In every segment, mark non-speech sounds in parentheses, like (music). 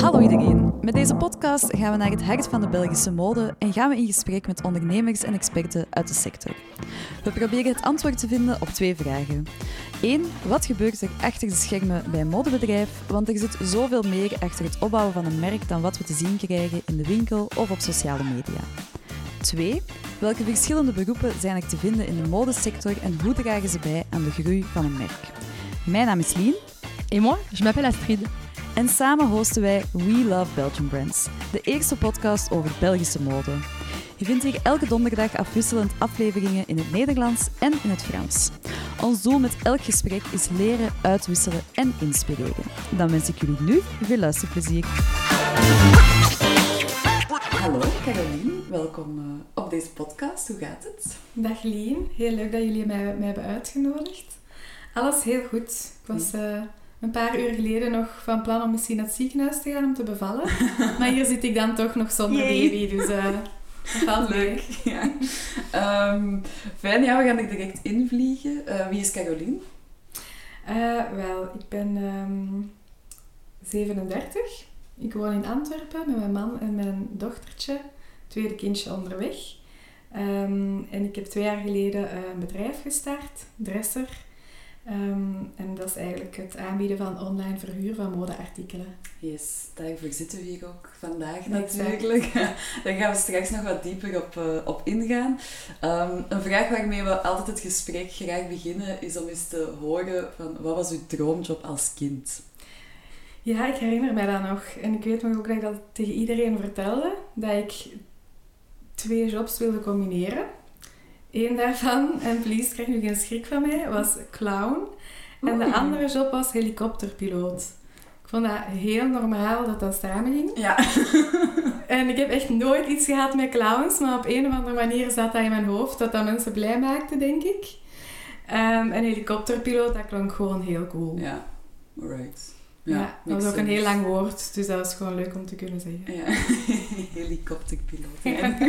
Hallo iedereen. Met deze podcast gaan we naar het hart van de Belgische mode en gaan we in gesprek met ondernemers en experten uit de sector. We proberen het antwoord te vinden op twee vragen. 1. Wat gebeurt er achter de schermen bij een modebedrijf? Want er zit zoveel meer achter het opbouwen van een merk dan wat we te zien krijgen in de winkel of op sociale media. 2. Welke verschillende beroepen zijn er te vinden in de modesector en hoe dragen ze bij aan de groei van een merk? Mijn naam is Lien. Et moi, je m'appelle Astrid. En samen hosten wij We Love Belgian Brands, de eerste podcast over Belgische mode. Je vindt hier elke donderdag afwisselend afleveringen in het Nederlands en in het Frans. Ons doel met elk gesprek is leren, uitwisselen en inspireren. Dan wens ik jullie nu veel luisterplezier. Hallo Caroline, welkom eh, op deze podcast. Hoe gaat het? Dag Lien, heel leuk dat jullie mij, mij hebben uitgenodigd. Alles heel goed. Ik was uh, een paar uur geleden nog van plan om misschien naar het ziekenhuis te gaan om te bevallen. (laughs) maar hier zit ik dan toch nog zonder Yay. baby, dus uh, dat valt Leuk. Ja. Ehm, fijn, ja, we gaan er direct invliegen. Eh wie is Caroline? Eh, wel, ik ben ehm, 37. Ik woon in Antwerpen met mijn man en mijn dochtertje. Tweede kindje onderweg. Ehm, en ik heb twee jaar geleden een bedrijf gestart, Dresser. Ehm, en dat is eigenlijk het aanbieden van online verhuur van modeartikelen. Yes, daarvoor zitten we hier ook vandaag natuurlijk. (laughs) Daar gaan we straks nog wat dieper op, eh, op ingaan. Ehm, een vraag waarmee we altijd het gesprek graag beginnen is om eens te horen van wat was uw droomjob als kind? Ja, ik herinner mij dat nog. En ik weet nog ook dat ik dat tegen iedereen vertelde. Dat ik twee jobs wilde combineren. Eén daarvan, en please, krijg nu geen schrik van mij, was clown. En de andere job was helikopterpiloot. Ik vond dat heel normaal dat dat samen ging. Ja. (laughs) En ik heb echt nooit iets gehad met clowns, maar op een of andere manier zat dat in mijn hoofd, dat dat mensen blij maakte, denk ik. Ehm, en helikopterpiloot, dat klonk gewoon heel cool. Ja, alright. Ja, Ja, dat was ook een heel lang woord, dus dat was gewoon leuk om te kunnen zeggen. Ja, (laughs) helikopterpiloot. Ja. (laughs)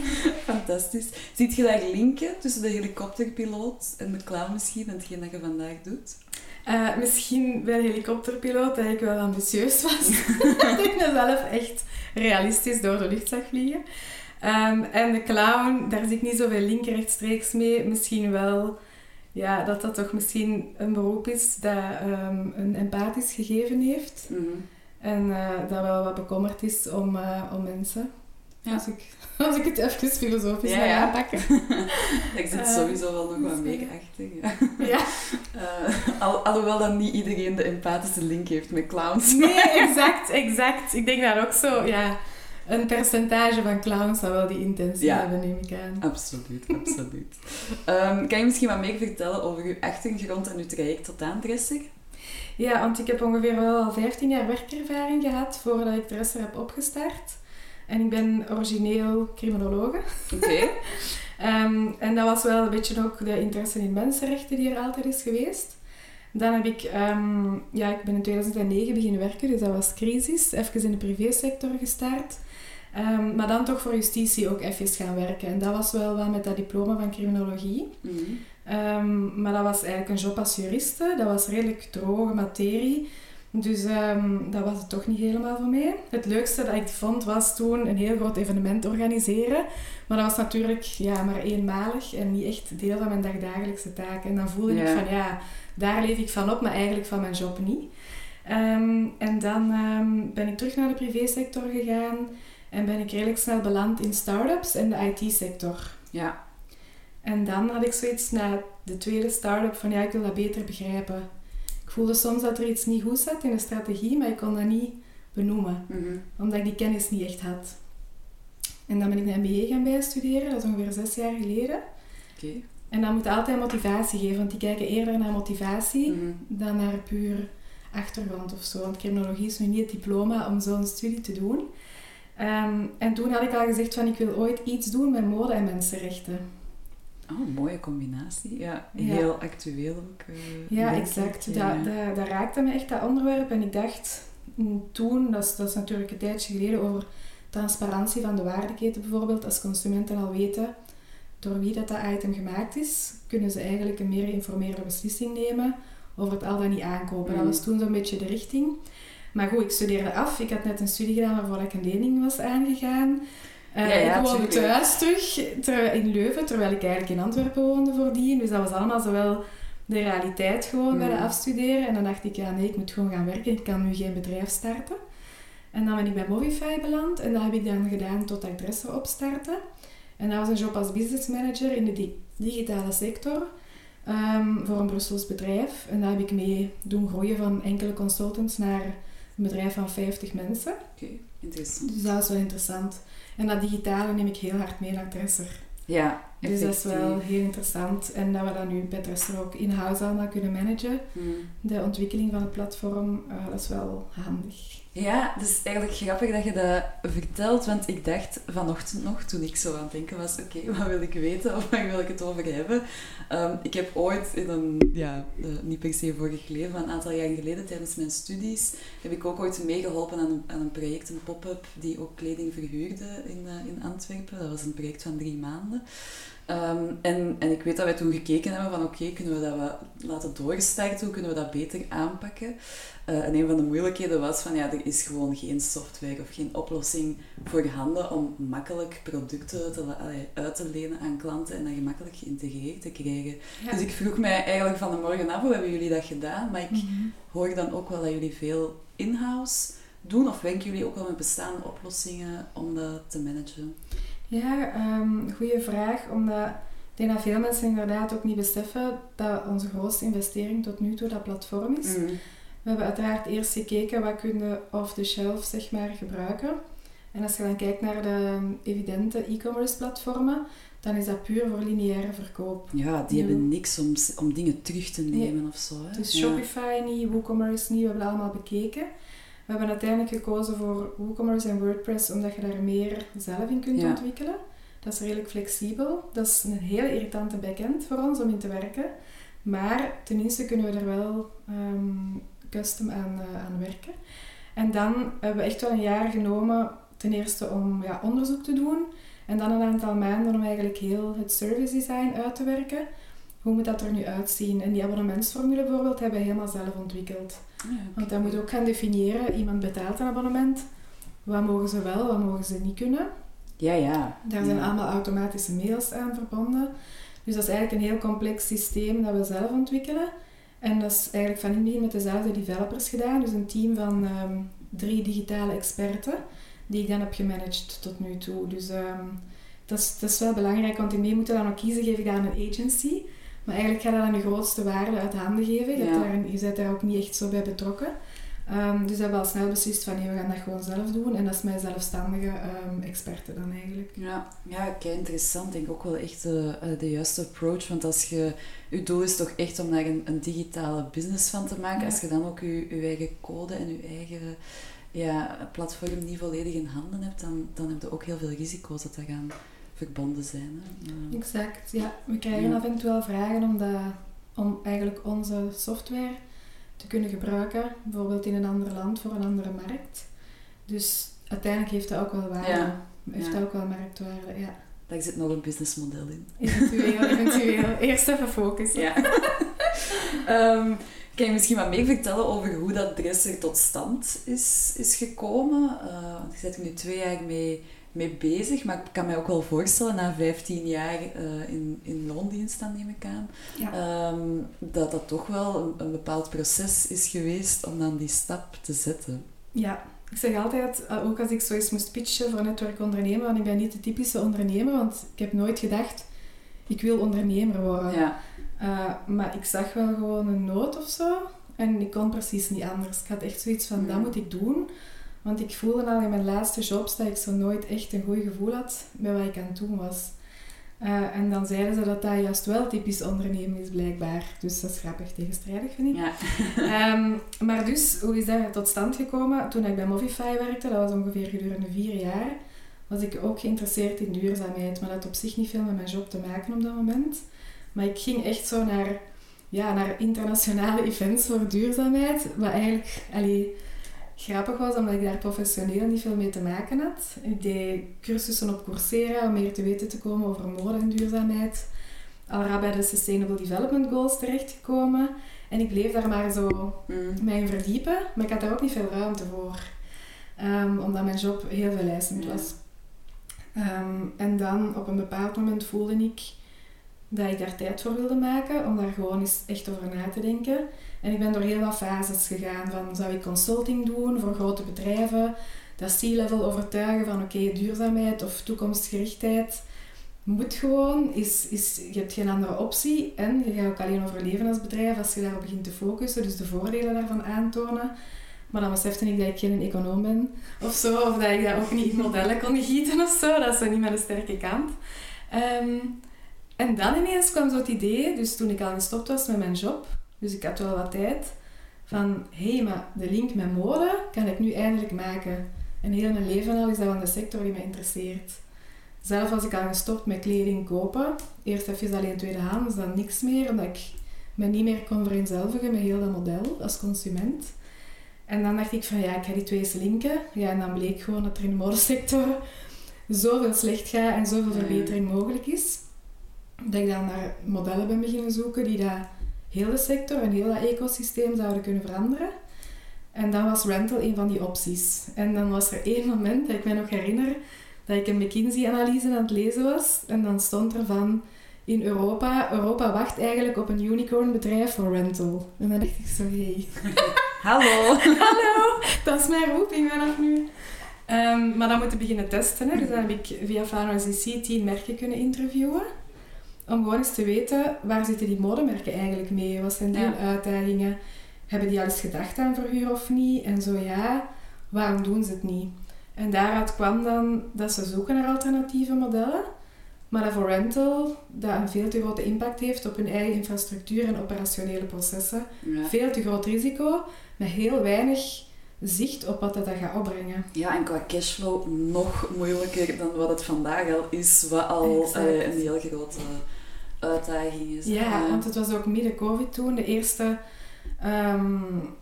(laughs) Fantastisch. Ziet je daar linken tussen de helikopterpiloot en de clown misschien en hetgeen dat je vandaag doet? Eh, misschien bij de helikopterpiloot dat ik wel ambitieus was. (laughs) (laughs) dat ik mezelf echt realistisch door de lucht zag vliegen. Ehm, en de clown, daar zie ik niet zoveel link rechtstreeks mee. Misschien wel ja, dat dat toch misschien een beroep is dat ehm, een empathisch gegeven heeft. Mhm. En eh, dat wel wat bekommerd is om, eh, om mensen. Ja. Als, ik, (laughs) als ik het even filosofisch Ja, mag ja. aanpakken. (laughs) Ik zit Eh, sowieso wel nog wat dus, meer ja. achter. Ja. (laughs) Ja. Eh, al, alhoewel dat niet iedereen de empathische link heeft met clowns. Nee, exact, exact. Ik denk dat ook zo, ja, een percentage van clowns zou wel die intentie hebben, neem ik aan. Absoluut, absoluut. Ehm, kan je misschien wat meer vertellen over uw achtergrond en uw traject tot aan Dresser? Ja, want ik heb ongeveer wel al 15 jaar werkervaring gehad voordat ik Dresser heb opgestart. En ik ben origineel criminologe. Oké. (laughs) Ehm, en dat was wel een beetje ook de interesse in mensenrechten die er altijd is geweest. Dan heb ik, ehm, ja, ik ben in 2009 beginnen werken, dus dat was crisis. Even in de privésector gestart. Ehm, maar dan toch voor justitie ook even gaan werken. En dat was wel wat met dat diploma van criminologie. Mhm. Maar dat was eigenlijk een job als juriste. Dat was redelijk droge materie. Dus ehm, dat was het toch niet helemaal voor mij. Het leukste dat ik vond was toen een heel groot evenement organiseren. Maar dat was natuurlijk ja, maar eenmalig en niet echt deel van mijn dagdagelijkse taak. En dan voelde Ja. ik van ja, daar leef ik van op, maar eigenlijk van mijn job niet. Ehm, en dan ehm, ben ik terug naar de privésector gegaan en ben ik redelijk snel beland in start-ups en de IT-sector. Ja. En dan had ik zoiets na de tweede start-up van ja, ik wil dat beter begrijpen. Voelde soms dat er iets niet goed zat in de strategie, maar ik kon dat niet benoemen, Mhm. omdat ik die kennis niet echt had. En dan ben ik een MBA gaan bijstuderen, dat is ongeveer zes jaar geleden. Oké. En dan moet altijd motivatie geven, want die kijken eerder naar motivatie Mhm. dan naar puur achtergrond of zo. Want criminologie is nu niet het diploma om zo'n studie te doen. Ehm, en toen had ik al gezegd van ik wil ooit iets doen met mode en mensenrechten. Oh, mooie combinatie. Ja, Ja. heel actueel ook. eh, Ja, exact. Dat, Ja. dat, dat raakte me echt, dat onderwerp. En ik dacht mm, toen, dat is, dat is natuurlijk een tijdje geleden, over transparantie van de waardeketen bijvoorbeeld. Als consumenten al weten door wie dat, dat item gemaakt is, kunnen ze eigenlijk een meer geïnformeerde beslissing nemen over het al dan niet aankopen. Dat Mm. was toen zo'n beetje de richting. Maar goed, ik studeerde af. Ik had net een studie gedaan waarvoor ik een lening was aangegaan. Uh, Ja, ja, ik woonde thuis terug ter- in Leuven, terwijl ik eigenlijk in Antwerpen woonde voordien. Dus dat was allemaal zowel de realiteit gewoon bij de Mhm. afstuderen. En dan dacht ik, ja nee, ik moet gewoon gaan werken. Ik kan nu geen bedrijf starten. En dan ben ik bij Movify beland. En dat heb ik dan gedaan tot ik Dresser opstartte. En dat was een job als business manager in de di- digitale sector. ehm, voor een Brussels bedrijf. En daar heb ik mee doen groeien van enkele consultants naar een bedrijf van 50 mensen. Oké, interessant. Dus dat is wel interessant. En dat digitale neem ik heel hard mee naar Dresser. Ja, Dus dat is wel effectief. heel interessant. En dat we dat nu bij Dresser ook in-house allemaal kunnen managen. Hmm. De ontwikkeling van het platform, eh, dat is wel handig. Ja, het is eigenlijk grappig dat je dat vertelt, want ik dacht vanochtend nog, toen ik zo aan het denken was, oké, (laughs) wat wil ik weten of waar wil ik het over hebben? Ehm, ik heb ooit in een, ja, eh, niet per se vorig leven, maar een aantal jaren geleden tijdens mijn studies, heb ik ook ooit meegeholpen aan aan een project, een pop-up, die ook kleding verhuurde in, eh, in Antwerpen. Dat was een project van drie maanden. Ehm, en, en ik weet dat wij toen gekeken hebben van oké, kunnen we dat wat laten doorstarten, hoe kunnen we dat beter aanpakken? Eh, en een van de moeilijkheden was van ja, er is gewoon geen software of geen oplossing voorhanden om makkelijk producten te, uit te lenen aan klanten en dat gemakkelijk geïntegreerd te krijgen. Dus ik vroeg mij eigenlijk van de morgen af, hoe hebben jullie dat gedaan? Maar ik Mhm. hoor dan ook wel dat jullie veel in-house doen of werken jullie ook wel met bestaande oplossingen om dat te managen? Ja, um, goede vraag. Omdat ik denk dat veel mensen inderdaad ook niet beseffen dat onze grootste investering tot nu toe dat platform is. Mm. We hebben uiteraard eerst gekeken wat kunnen off-the-shelf zeg maar, gebruiken. En als je dan kijkt naar de evidente e-commerce platformen, dan is dat puur voor lineaire verkoop. Ja, die Ja. hebben niks om, om dingen terug te nemen of zo. Hè? Dus Ja. Shopify niet, WooCommerce niet, we hebben dat allemaal bekeken. We hebben uiteindelijk gekozen voor WooCommerce en WordPress omdat je daar meer zelf in kunt Ja. ontwikkelen. Dat is redelijk flexibel. Dat is een heel irritante backend voor ons om in te werken. Maar tenminste kunnen we er wel ehm, custom aan, eh, aan werken. En dan hebben we echt wel een jaar genomen, ten eerste om ja, onderzoek te doen. En dan een aantal maanden om eigenlijk heel het service design uit te werken. Hoe moet dat er nu uitzien? En die abonnementsformule bijvoorbeeld hebben we helemaal zelf ontwikkeld. Ah, ja. Want dan moet je ook gaan definiëren, iemand betaalt een abonnement. Wat mogen ze wel, wat mogen ze niet kunnen? Ja, ja. Daar zijn Ja. allemaal automatische mails aan verbonden. Dus dat is eigenlijk een heel complex systeem dat we zelf ontwikkelen. En dat is eigenlijk van in het begin met dezelfde developers gedaan. Dus een team van ehm, drie digitale experten die ik dan heb gemanaged tot nu toe. Dus ehm, dat, is, dat is wel belangrijk, want in mee moeten dan ook kiezen, geef ik aan een agency. Maar eigenlijk gaat dat dan de grootste waarde uit handen geven. Je, Ja. daar, je bent daar ook niet echt zo bij betrokken. Ehm, dus we hebben al snel beslist van nee, we gaan dat gewoon zelf doen. En dat is mijn zelfstandige ehm experten dan eigenlijk. Ja, ja kei interessant. Ik denk ook wel echt de, eh, de juiste approach. Want als je, je doel is toch echt om daar een, een digitale business van te maken. Ja. Als je dan ook je, je eigen code en je eigen ja, platform niet volledig in handen hebt, dan, dan heb je ook heel veel risico's dat daaraan verbonden zijn. Hè. Ja. Exact, ja. We krijgen Ja. af en toe wel vragen om, dat, om eigenlijk onze software te kunnen gebruiken, bijvoorbeeld in een ander land voor een andere markt. Dus uiteindelijk heeft dat ook wel waarde. Ja. Heeft dat ook wel marktwaarde, ja. Daar zit nog een businessmodel in. Eventueel, eventueel. (laughs) Eerst even focussen. Ja. (laughs) Ehm, kan je misschien wat meer vertellen over hoe dat dresser tot stand is, is gekomen? Eh, want je bent er nu twee jaar mee, mee bezig, maar ik kan mij ook wel voorstellen, na 15 jaar eh, in, in loondienst, dan neem ik aan, Ja. ehm, dat dat toch wel een, een bepaald proces is geweest om dan die stap te zetten. Ja, ik zeg altijd, eh, ook als ik zo eens moest pitchen voor netwerk ondernemen, want ik ben niet de typische ondernemer, want ik heb nooit gedacht, ik wil ondernemer worden. Ja, Uh, maar ik zag wel gewoon een nood of zo. En ik kon precies niet anders. Ik had echt zoiets van, Mm. dat moet ik doen. Want ik voelde al in mijn laatste jobs dat ik zo nooit echt een goed gevoel had met wat ik aan het doen was. Uh, en dan zeiden ze dat dat juist wel typisch ondernemen is, blijkbaar. Dus dat is grappig tegenstrijdig, vind ik. ja. (laughs) (laughs) Ehm, maar dus, hoe is dat tot stand gekomen? Toen ik bij Movify werkte, dat was ongeveer gedurende vier jaar, was ik ook geïnteresseerd in duurzaamheid. Maar dat had op zich niet veel met mijn job te maken op dat moment. Maar ik ging echt zo naar, ja, naar internationale (laughs) events voor duurzaamheid. Wat eigenlijk allee, grappig was, omdat ik daar professioneel niet veel mee te maken had. Ik deed cursussen op Coursera om meer te weten te komen over mode en duurzaamheid. Al bij de Sustainable Development Goals terechtgekomen. En ik bleef daar maar zo Mm. mij in verdiepen, maar ik had daar ook niet veel ruimte voor. Ehm, omdat mijn job heel veel eisend Ja. was. Ehm, en dan op een bepaald moment voelde ik dat ik daar tijd voor wilde maken, om daar gewoon eens echt over na te denken. En ik ben door heel wat fases gegaan. Van, zou ik consulting doen voor grote bedrijven? Dat C-level overtuigen van oké, duurzaamheid of toekomstgerichtheid moet gewoon. Is, is, je hebt geen andere optie. En je gaat ook alleen overleven als bedrijf als je daarop begint te focussen. Dus de voordelen daarvan aantonen. Maar dan besefte ik dat ik geen econoom ben of zo. Of dat ik dat ook niet in modellen kon gieten of zo. Dat is niet mijn sterke kant. Ehm, en dan ineens kwam zo het idee, dus toen ik al gestopt was met mijn job, dus ik had wel wat tijd, van hé, hey, maar de link met mode kan ik nu eindelijk maken. En heel mijn leven al is dat van de sector die mij interesseert. Zelf was ik al gestopt met kleding kopen. Eerst even alleen tweedehands, dan niks meer, omdat ik me niet meer kon vereenzelvigen met heel dat model als consument. En dan dacht ik van ja, ik ga die twee eens linken. Ja, en dan bleek gewoon dat er in de modesector zoveel slecht gaat en zoveel verbetering mogelijk is. Dat ik dan naar modellen ben beginnen zoeken die dat heel de sector en heel dat ecosysteem zouden kunnen veranderen. En dan was rental een van die opties. En dan was er één moment dat ik me nog herinner dat ik een McKinsey-analyse aan het lezen was. En dan stond er van in Europa, Europa wacht eigenlijk op een unicorn bedrijf voor rental. En dan dacht ik zo, hey, (laughs) Hallo. (laughs) hallo, dat is mijn roeping vanaf nu. Ehm, maar dan moeten beginnen testen. Hè. Dus dan heb ik via SEC 10 merken kunnen interviewen. Om gewoon eens te weten, waar zitten die modemerken eigenlijk mee? Wat zijn die Ja. uitdagingen? Hebben die al eens gedacht aan verhuur of niet? En zo ja, waarom doen ze het niet? En daaruit kwam dan dat ze zoeken naar alternatieve modellen. Maar dat voor rental dat een veel te grote impact heeft op hun eigen infrastructuur en operationele processen. Ja. Veel te groot risico, met heel weinig zicht op wat dat gaat opbrengen. Ja, en qua cashflow nog moeilijker dan wat het vandaag al is, wat al eh, een heel grote uitdaging is. Ja, want het was ook midden COVID toen. De eerste, ehm,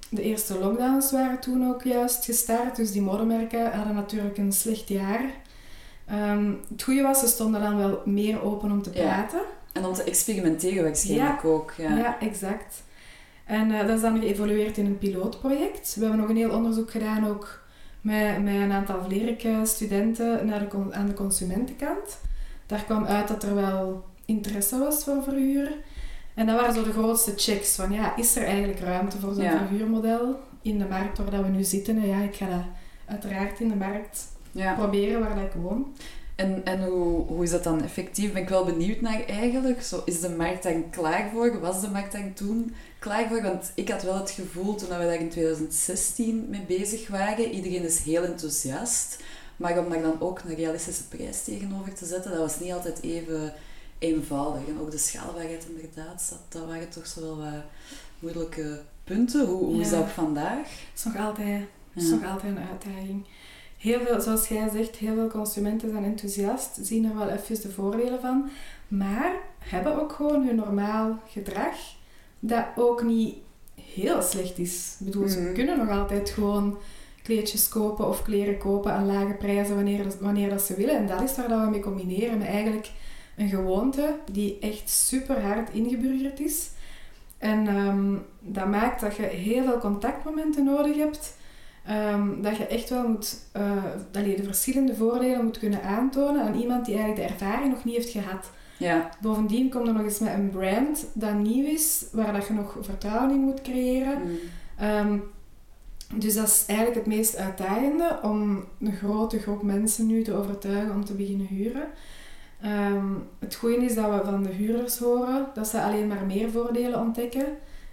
de eerste lockdowns waren toen ook juist gestart. Dus die modemerken hadden natuurlijk een slecht jaar. Ehm, het goede was, ze stonden dan wel meer open om te Ja. praten. En om te experimenteren waarschijnlijk ook. Ja. Ja, exact. En eh, dat is dan geëvolueerd in een pilootproject. We hebben nog een heel onderzoek gedaan ook met, met een aantal studenten naar de, aan de consumentenkant. Daar kwam uit dat er wel interesse was voor verhuur. En dat waren zo de grootste checks van ja, is er eigenlijk ruimte voor zo'n Ja. verhuurmodel in de markt waar dat we nu zitten? En ja, ik ga dat uiteraard in de markt Ja. proberen waar dat ik woon. En, en hoe, hoe is dat dan effectief? Ben ik wel benieuwd naar eigenlijk. Zo, is de markt dan klaar voor? Was de markt dan toen klaar voor? Want ik had wel het gevoel toen we daar in 2016 mee bezig waren, iedereen is heel enthousiast. Maar om daar dan ook een realistische prijs tegenover te zetten, dat was niet altijd even eenvoudig. En ook de schaalbaarheid inderdaad, dat, dat waren toch zo wel wat moeilijke punten. Hoe, hoe is dat op vandaag? Het is nog altijd, is Ja. nog altijd een uitdaging. Heel veel, zoals jij zegt, heel veel consumenten zijn enthousiast, zien er wel even de voordelen van, maar hebben ook gewoon hun normaal gedrag, dat ook niet heel slecht is. Ik bedoel, ze Mhm. kunnen nog altijd gewoon kleedjes kopen of kleren kopen aan lage prijzen wanneer, wanneer dat ze willen. En dat is waar dat we mee combineren, met eigenlijk een gewoonte die echt super hard ingeburgerd is. En ehm, dat maakt dat je heel veel contactmomenten nodig hebt. Ehm, dat je echt wel moet, eh, allee, de verschillende voordelen moet kunnen aantonen aan iemand die eigenlijk de ervaring nog niet heeft gehad. Ja, Bovendien komt er nog eens met een brand dat nieuw is, waar dat je nog vertrouwen in moet creëren. mm, Ehm, dus dat is eigenlijk het meest uitdagende om een grote groep mensen nu te overtuigen om te beginnen huren. Ehm, het goede is dat we van de huurders horen dat ze alleen maar meer voordelen ontdekken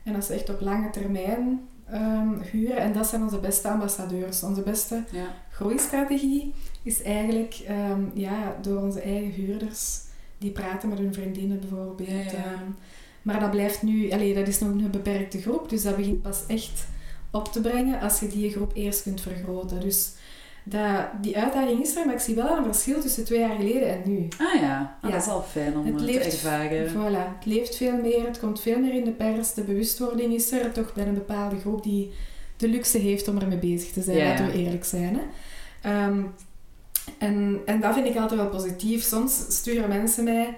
en dat ze echt op lange termijn ehm, huren. En dat zijn onze beste ambassadeurs. Onze beste ja. groeistrategie is eigenlijk ja, door onze eigen huurders die praten met hun vriendinnen bijvoorbeeld. Ja, ja. ehm, maar dat blijft nu, allee, dat is nog een beperkte groep, dus dat begint pas echt op te brengen als je die groep eerst kunt vergroten. Dus dat, die uitdaging is er, maar ik zie wel een verschil tussen twee jaar geleden en nu. Ah ja, ah, Ja. dat is al fijn om Het eh, leeft, te ervaren. Voilà, het leeft veel meer, het komt veel meer in de pers, de bewustwording is er toch bij een bepaalde groep die de luxe heeft om ermee bezig te zijn, Ja, laten we eerlijk zijn. Hè. Ehm, en, en dat vind ik altijd wel positief. Soms sturen mensen mij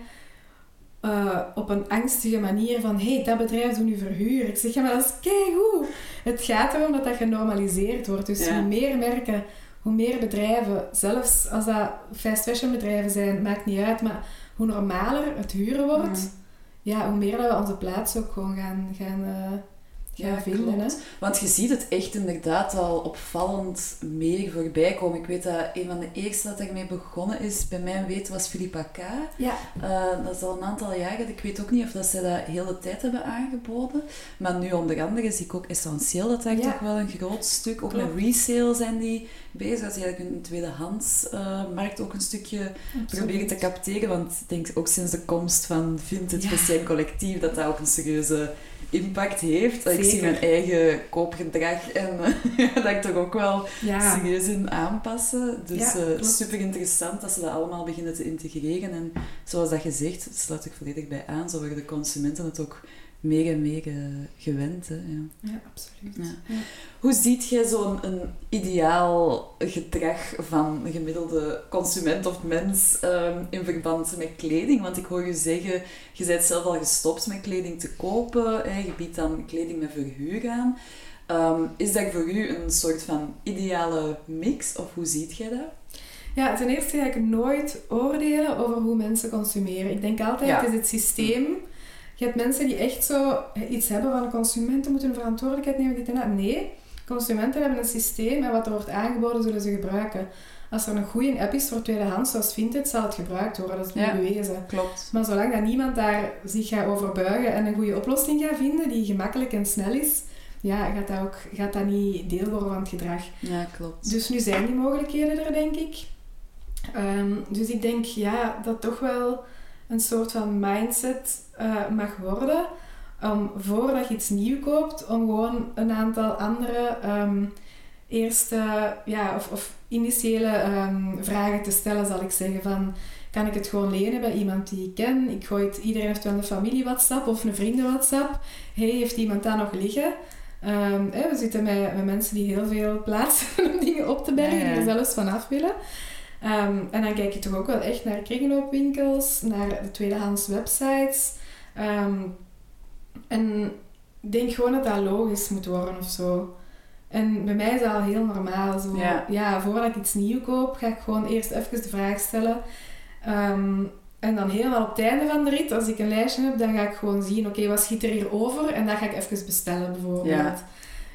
eh, op een angstige manier van hey, dat bedrijf doet nu verhuur. Ik zeg, ja, maar dat is keigoed. Het gaat erom dat dat genormaliseerd wordt. Dus Ja. hoe meer merken, hoe meer bedrijven, zelfs als dat fast fashion bedrijven zijn, maakt niet uit, maar hoe normaler het huren wordt, Mm. ja, hoe meer dat we onze plaats ook gewoon gaan, gaan, eh, gaan Ja, vinden. Hè? klopt. Want je ziet het echt inderdaad al opvallend meer voorbij komen. Ik weet dat een van de eerste dat ermee begonnen is, bij mijn weten, was Philippa K. Ja, Eh, dat is al een aantal jaren. Ik weet ook niet of dat zij dat heel de tijd hebben aangeboden. Maar nu onder andere zie ik ook essentieel dat daar Ja. toch wel een groot stuk. Ook Klopt. met resale zijn die bezig. Dat ze eigenlijk een tweedehands eh, markt ook een stukje proberen te capteren. Want ik denk ook sinds de komst van Vintage Ja. Vestiaire Collectief dat dat ook een serieuze impact heeft. Ik zie mijn eigen koopgedrag en eh, (laughs) dat ik toch ook wel Ja, serieus in aanpassen. Dus Ja, eh, super interessant dat ze dat allemaal beginnen te integreren. En zoals dat gezegd, dat sluit ik volledig bij aan, zo worden de consumenten het ook meer en meer gewend. Hè, ja. ja absoluut. Ja. Ja. Hoe ziet jij zo'n een ideaal gedrag van een gemiddelde consument of mens ehm, in verband met kleding? Want ik hoor je zeggen, je bent zelf al gestopt met kleding te kopen. Hè? Je biedt dan kleding met verhuur aan. Ehm, is dat voor u een soort van ideale mix? Of hoe ziet jij dat? Ja, ten eerste ga ik nooit oordelen over hoe mensen consumeren. Ik denk altijd, het is het systeem. Je hebt mensen die echt zo iets hebben van consumenten moeten verantwoordelijkheid nemen. Dit en dat. Nee, consumenten hebben een systeem en wat er wordt aangeboden zullen ze gebruiken. Als er een goede app is voor tweedehands zoals Vinted, zal het gebruikt worden. Dat is Ja. bewezen. Klopt. Maar zolang dat niemand daar zich gaat over buigen en een goede oplossing gaat vinden die gemakkelijk en snel is, ja, gaat dat, ook, gaat dat niet deel worden van het gedrag. Ja, klopt. Dus nu zijn die mogelijkheden er, denk ik. Ehm, dus ik denk ja, dat toch wel een soort van mindset eh, mag worden. Om voordat je iets nieuw koopt, om gewoon een aantal andere ehm, eerste ja, of, of initiële ehm, vragen te stellen, zal ik zeggen. Van, kan ik het gewoon lenen bij iemand die ik ken? Ik gooi het, iedereen heeft wel een familie WhatsApp of een vrienden WhatsApp. Hey, heeft iemand dat nog liggen? Ehm, we zitten met, met mensen die heel veel plaats hebben (laughs) om dingen op te bergen, Ja, ja. die er zelfs vanaf willen. Ehm, en dan kijk je toch ook wel echt naar kringloopwinkels, naar de tweedehands websites. Ehm, en ik denk gewoon dat dat logisch moet worden of zo. En bij mij is dat al heel normaal. Zo. Ja. voordat ik iets nieuw koop, ga ik gewoon eerst even de vraag stellen. Ehm, en dan helemaal op het einde van de rit, als ik een lijstje heb, dan ga ik gewoon zien, oké, wat schiet er hier over? En dat ga ik even bestellen, bijvoorbeeld. Ja.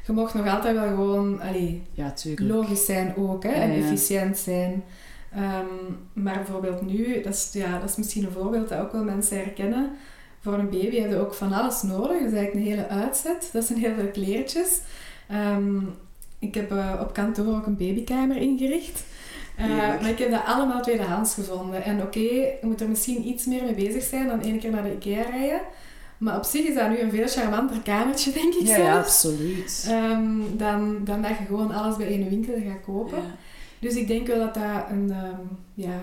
Je mocht nog altijd wel gewoon allee, Ja, logisch zijn ook, hè, en efficiënt zijn. Ehm, maar bijvoorbeeld nu, dat is, ja, dat is misschien een voorbeeld dat ook wel mensen herkennen. Voor een baby heb je ook van alles nodig. Dat is eigenlijk een hele uitzet. Dat zijn heel veel kleertjes. Ehm, ik heb eh, op kantoor ook een babykamer ingericht. Eh, maar ik heb dat allemaal tweedehands gevonden. En oké, je moet er misschien iets meer mee bezig zijn dan één keer naar de IKEA rijden. Maar op zich is dat nu een veel charmanter kamertje, denk ik Ja, zelf. ja, absoluut. Ehm, dan, dan dat je gewoon alles bij één winkel gaat kopen. Ja. Dus ik denk wel dat dat een, ehm, ja,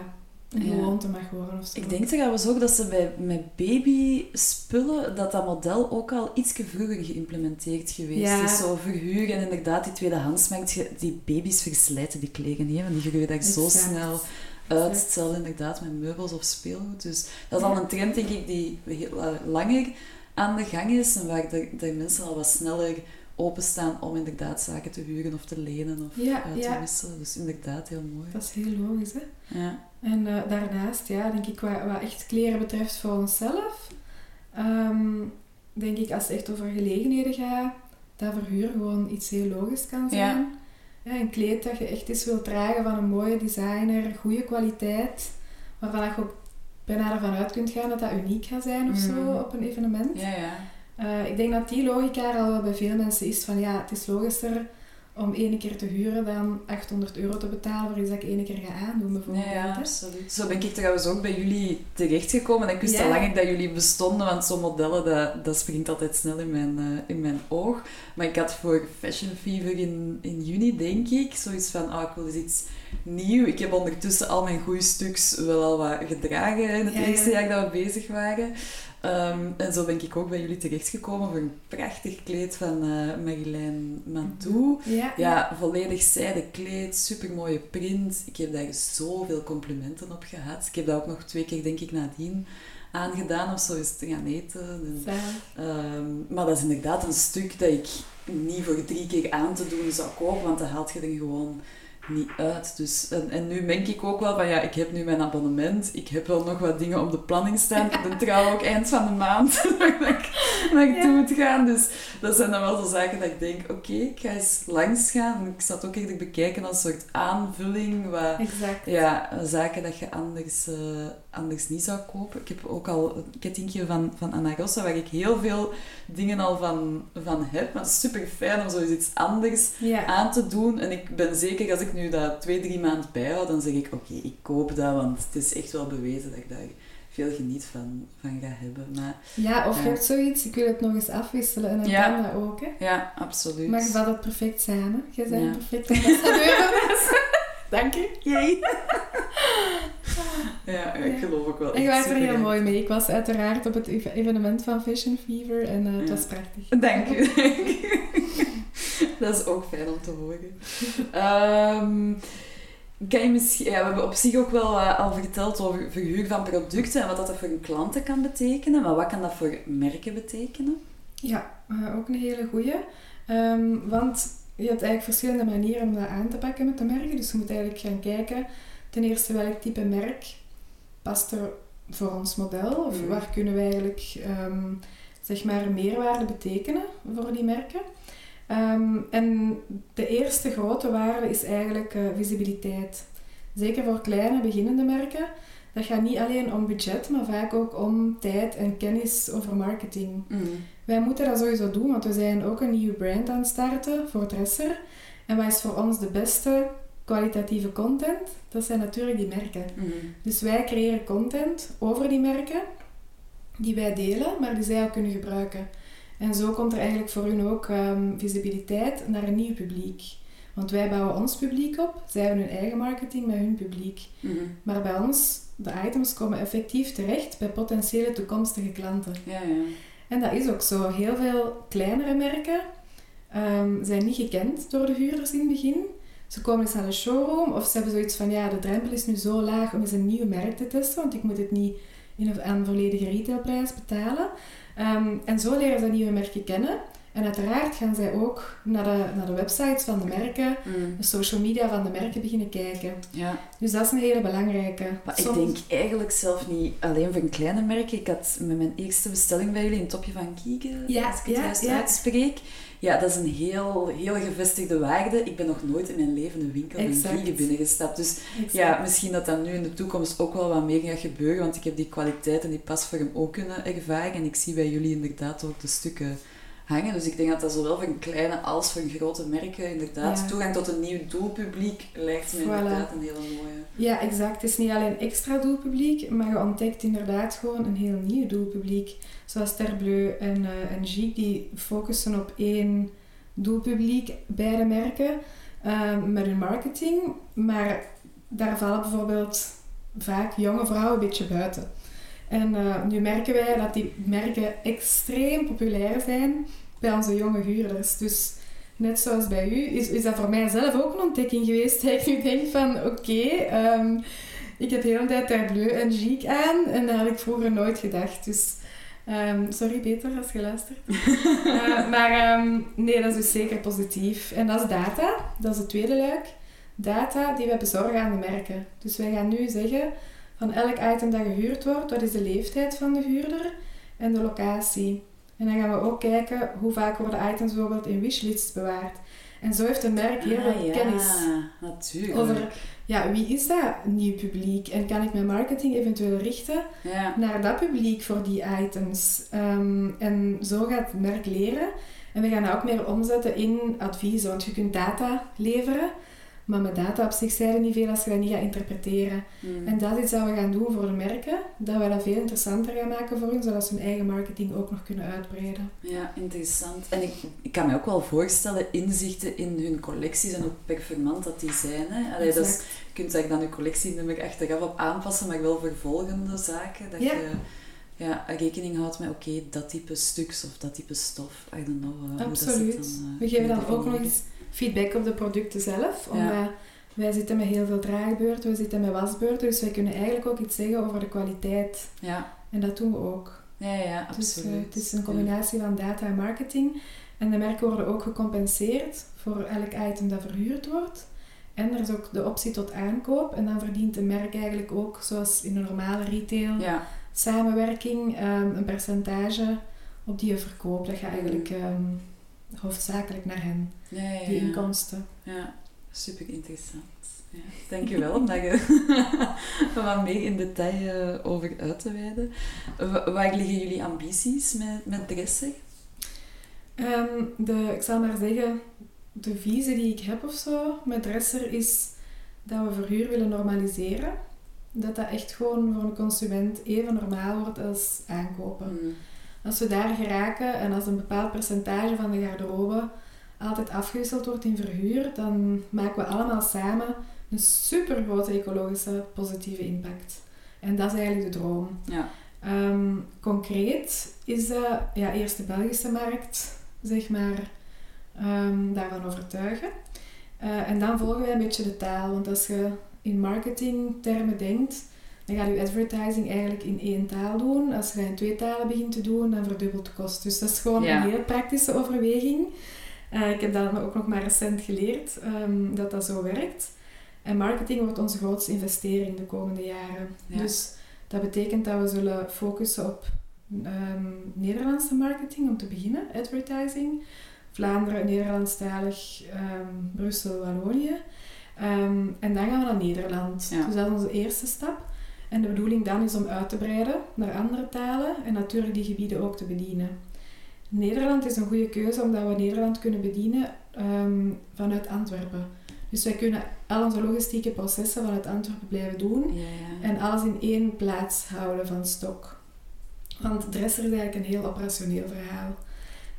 een Ja. gewoonte mag worden of zo. Ik denk trouwens ook dat ze bij, met babyspullen, dat dat model ook al iets vroeger geïmplementeerd geweest Ja. is. Zo verhuur en inderdaad die tweedehandsmarkt, die baby's verslijten die kleren niet, want die groeien daar zo snel uit. Hetzelfde inderdaad met meubels of speelgoed. Dus dat is al een trend, denk ik, die heel, eh, langer aan de gang is en waar de, de mensen al wat sneller openstaan om inderdaad zaken te huren of te lenen of Ja, uit te ja. wisselen. Dus inderdaad, heel mooi. Dat is heel logisch, hè. Ja. En eh, daarnaast, ja, denk ik, wat, wat echt kleren betreft voor onszelf, ehm, denk ik, als het echt over gelegenheden gaat, dat verhuur gewoon iets heel logisch kan zijn. Ja. Een kleed dat je echt eens wilt dragen van een mooie designer, goede kwaliteit, waarvan je ook bijna ervan uit kunt gaan dat dat uniek gaat zijn of zo Mhm. op een evenement. Ja, ja. Eh, ik denk dat die logica er al wel bij veel mensen is van ja, het is logischer om één keer te huren dan 800 euro te betalen voor iets dat ik één keer ga aandoen bijvoorbeeld. Ja, absoluut. Zo ben ik trouwens ook bij jullie terechtgekomen. En ik wist Ja. al lang dat jullie bestonden, want zo'n modellen, dat, dat springt altijd snel in mijn, eh, in mijn oog. Maar ik had voor Fashion Fever in, in juni, denk ik, zoiets van, oh, ik wil eens iets nieuw. Ik heb ondertussen al mijn goede stuks wel al wat gedragen in het ja. eerste jaar dat we bezig waren. Ehm, en zo ben ik ook bij jullie terechtgekomen voor een prachtig kleed van eh Marilyn Mantou. Ja, Ja, volledig zijden kleed, supermooie print. Ik heb daar zoveel complimenten op gehad. Ik heb dat ook nog twee keer, denk ik, nadien aangedaan of zo eens te gaan eten. Ehm, maar dat is inderdaad een stuk dat ik niet voor drie keer aan te doen zou kopen, want dat haalt je er gewoon niet uit. Dus, en, en nu denk ik ook wel van ja, ik heb nu mijn abonnement, ik heb wel nog wat dingen op de planning staan. (laughs) Ik ben trouw ook eind van de maand (laughs) dat ik, dat ik Ja. toe moet gaan. Dus dat zijn dan wel zo zaken dat ik denk, oké, ik ga eens langs gaan. Ik zat ook eerder bekijken als een soort aanvulling. Wat, Exact. ja, zaken dat je anders, eh, anders niet zou kopen. Ik heb ook al een kettingje van, van Anna Rossa, waar ik heel veel dingen al van, van heb. Maar het is super fijn om zoiets anders Ja. aan te doen. En ik ben zeker, als ik nu dat twee, drie maanden bijhoud, dan zeg ik, oké, ik koop dat, want het is echt wel bewezen dat ik daar veel geniet van, van ga hebben. Maar ja, of Ja. je hebt zoiets, ik wil het nog eens afwisselen en dan Ja. kan dat ook. Hè. ja, absoluut. Maar vat het perfect samen. Je bent Ja. ambassadeur. (laughs) Dank je. Jee. Ja, ik geloof ook wel. Echt was er heel mooi mee. Ik was uiteraard op het ev- evenement van Fashion Fever en eh, het was prachtig. Dank u. (laughs) dat is ook fijn om te horen. Ehm, kan je misschien, ja, we hebben op zich ook wel eh, al verteld over verhuur van producten en wat dat voor een klanten kan betekenen. Maar wat kan dat voor merken betekenen? Ja, eh, ook een hele goeie. Ehm, want je hebt eigenlijk verschillende manieren om dat aan te pakken met de merken. Dus je moet eigenlijk gaan kijken, ten eerste welk type merk past er voor ons model? Of Mhm. waar kunnen wij eigenlijk ehm, zeg maar meerwaarde betekenen voor die merken? Ehm, en de eerste grote waarde is eigenlijk eh, visibiliteit. Zeker voor kleine beginnende merken. Dat gaat niet alleen om budget, maar vaak ook om tijd en kennis over marketing. Wij moeten dat sowieso doen, want we zijn ook een nieuwe brand aan het starten voor Dresser. En wat is voor ons de beste kwalitatieve content? Dat zijn natuurlijk die merken. Dus wij creëren content over die merken, die wij delen, maar die zij ook kunnen gebruiken. En zo komt er eigenlijk voor hun ook ehm, visibiliteit naar een nieuw publiek. Want wij bouwen ons publiek op, zij hebben hun eigen marketing met hun publiek. Maar bij ons, de items komen effectief terecht bij potentiële toekomstige klanten. Ja, ja. En dat is ook zo. Heel veel kleinere merken ehm, zijn niet gekend door de huurders in het begin. Ze komen eens naar de showroom of ze hebben zoiets van ja, de drempel is nu zo laag om eens een nieuw merk te testen, want ik moet het niet in een, aan een volledige retailprijs betalen. Ehm, en zo leren ze nieuwe merken kennen. En uiteraard gaan zij ook naar de, naar de websites van de merken, de social media van de merken beginnen kijken. ja. Dus dat is een hele belangrijke. Maar ik denk eigenlijk zelf niet alleen voor een kleine merk. Ik had met mijn eerste bestelling bij jullie een topje van Kieken, Ja, als ik het ja, juist ja. uitspreek. Ja, dat is een heel, heel gevestigde waarde. Ik ben nog nooit in mijn leven een winkel Exact. Kieken binnengestapt. Dus Exact. ja, misschien dat dat nu in de toekomst ook wel wat meer gaat gebeuren. Want ik heb die kwaliteit en die pasvorm ook kunnen ervaren. En ik zie bij jullie inderdaad ook de stukken hangen. Dus ik denk dat dat zowel voor een kleine als voor grote merken inderdaad Ja. toegang tot een nieuw doelpubliek lijkt me Voilà. inderdaad een hele mooie. Ja, exact. Het is niet alleen extra doelpubliek, maar je ontdekt inderdaad gewoon een heel nieuw doelpubliek. Zoals Terbleu en, eh en Giek, die focussen op één doelpubliek, beide merken, eh, met hun marketing. Maar daar vallen bijvoorbeeld vaak jonge vrouwen een beetje buiten. En eh, nu merken wij dat die merken extreem populair zijn bij onze jonge huurders. Dus net zoals bij u, is, is dat voor mij zelf ook een ontdekking geweest. (laughs) Dat ik nu denk van, oké, ehm, ik heb de hele tijd Terbleu en Giek aan. En dat had ik vroeger nooit gedacht. Dus ehm, sorry Peter, als je luistert. (laughs) Eh, maar ehm, nee, dat is dus zeker positief. En dat is data. Dat is het tweede luik. Data die wij bezorgen aan de merken. Dus wij gaan nu zeggen van elk item dat gehuurd wordt, wat is de leeftijd van de huurder en de locatie. En dan gaan we ook kijken hoe vaak worden items bijvoorbeeld in wishlists bewaard. En zo heeft een merk heel Ah, veel ja, kennis natuurlijk. over ja, wie is dat nieuw publiek en kan ik mijn marketing eventueel richten Ja. naar dat publiek voor die items. Ehm, en zo gaat het merk leren. En we gaan dat ook meer omzetten in adviezen, want je kunt data leveren, maar met data op zich zijn er niet veel als je dat niet gaat interpreteren. Mm. En dat is iets dat we gaan doen voor de merken, dat we dat veel interessanter gaan maken voor hun, zodat ze hun eigen marketing ook nog kunnen uitbreiden. Ja, interessant. En ik, ik kan me ook wel voorstellen, inzichten in hun collecties en hoe performant dat die zijn. Hè? Allee, dat is, je kunt eigenlijk dan je collectienummer achteraf op aanpassen, maar wel voor volgende zaken. Dat Ja. je ja, rekening houdt met, oké, dat type stuks of dat type stof. I don't know. eh, hoe dat Absoluut. dan, eh, we geven dan ook nog eens feedback op de producten zelf, Ja. omdat wij zitten met heel veel draagbeurten, we zitten met wasbeurten, dus wij kunnen eigenlijk ook iets zeggen over de kwaliteit Ja, En dat doen we ook. Ja, ja, Dus absoluut. eh, het is een combinatie van data en marketing. En de merken worden ook gecompenseerd voor elk item dat verhuurd wordt. En er is ook de optie tot aankoop. En dan verdient de merk eigenlijk ook, zoals in een normale retail, Ja, samenwerking, ehm, een percentage op die je verkoopt. Dat gaat eigenlijk ehm, hoofdzakelijk naar hen, ja, ja. die inkomsten. Ja, super interessant. Ja, dankjewel (laughs) (laughs) om daar wat meer in detail eh, over uit te wijden. Wa- Waar liggen jullie ambities met, met Dresser? Ehm, de, ik zal maar zeggen, de visie die ik heb of zo met Dresser is dat we verhuur willen normaliseren. Dat dat echt gewoon voor een consument even normaal wordt als aankopen. Hmm. Als we daar geraken en als een bepaald percentage van de garderobe altijd afgewisseld wordt in verhuur, dan maken we allemaal samen een super grote ecologische positieve impact. En dat is eigenlijk de droom. Ja. Ehm, concreet is dat ja, eerst de Belgische markt, zeg maar, ehm, daarvan overtuigen. Eh, en dan volgen wij een beetje de taal. Want als je in marketingtermen denkt, dan gaat je advertising eigenlijk in één taal doen. Als je dat in twee talen begint te doen, dan verdubbelt de kost. Dus dat is gewoon Ja. een hele praktische overweging. Eh, ik heb dat ook nog maar recent geleerd, ehm, dat dat zo werkt. En marketing wordt onze grootste investering de komende jaren. Ja. Dus dat betekent dat we zullen focussen op ehm, Nederlandse marketing om te beginnen, advertising. Vlaanderen, Nederlandstalig, ehm, Brussel, Wallonië. En dan gaan we naar Nederland. Ja. Dus dat is onze eerste stap. En de bedoeling dan is om uit te breiden naar andere talen en natuurlijk die gebieden ook te bedienen. Nederland is een goede keuze omdat we Nederland kunnen bedienen ehm, vanuit Antwerpen. Dus wij kunnen al onze logistieke processen vanuit Antwerpen blijven doen Ja, ja. en alles in één plaats houden van stok. Want Dresser is eigenlijk een heel operationeel verhaal.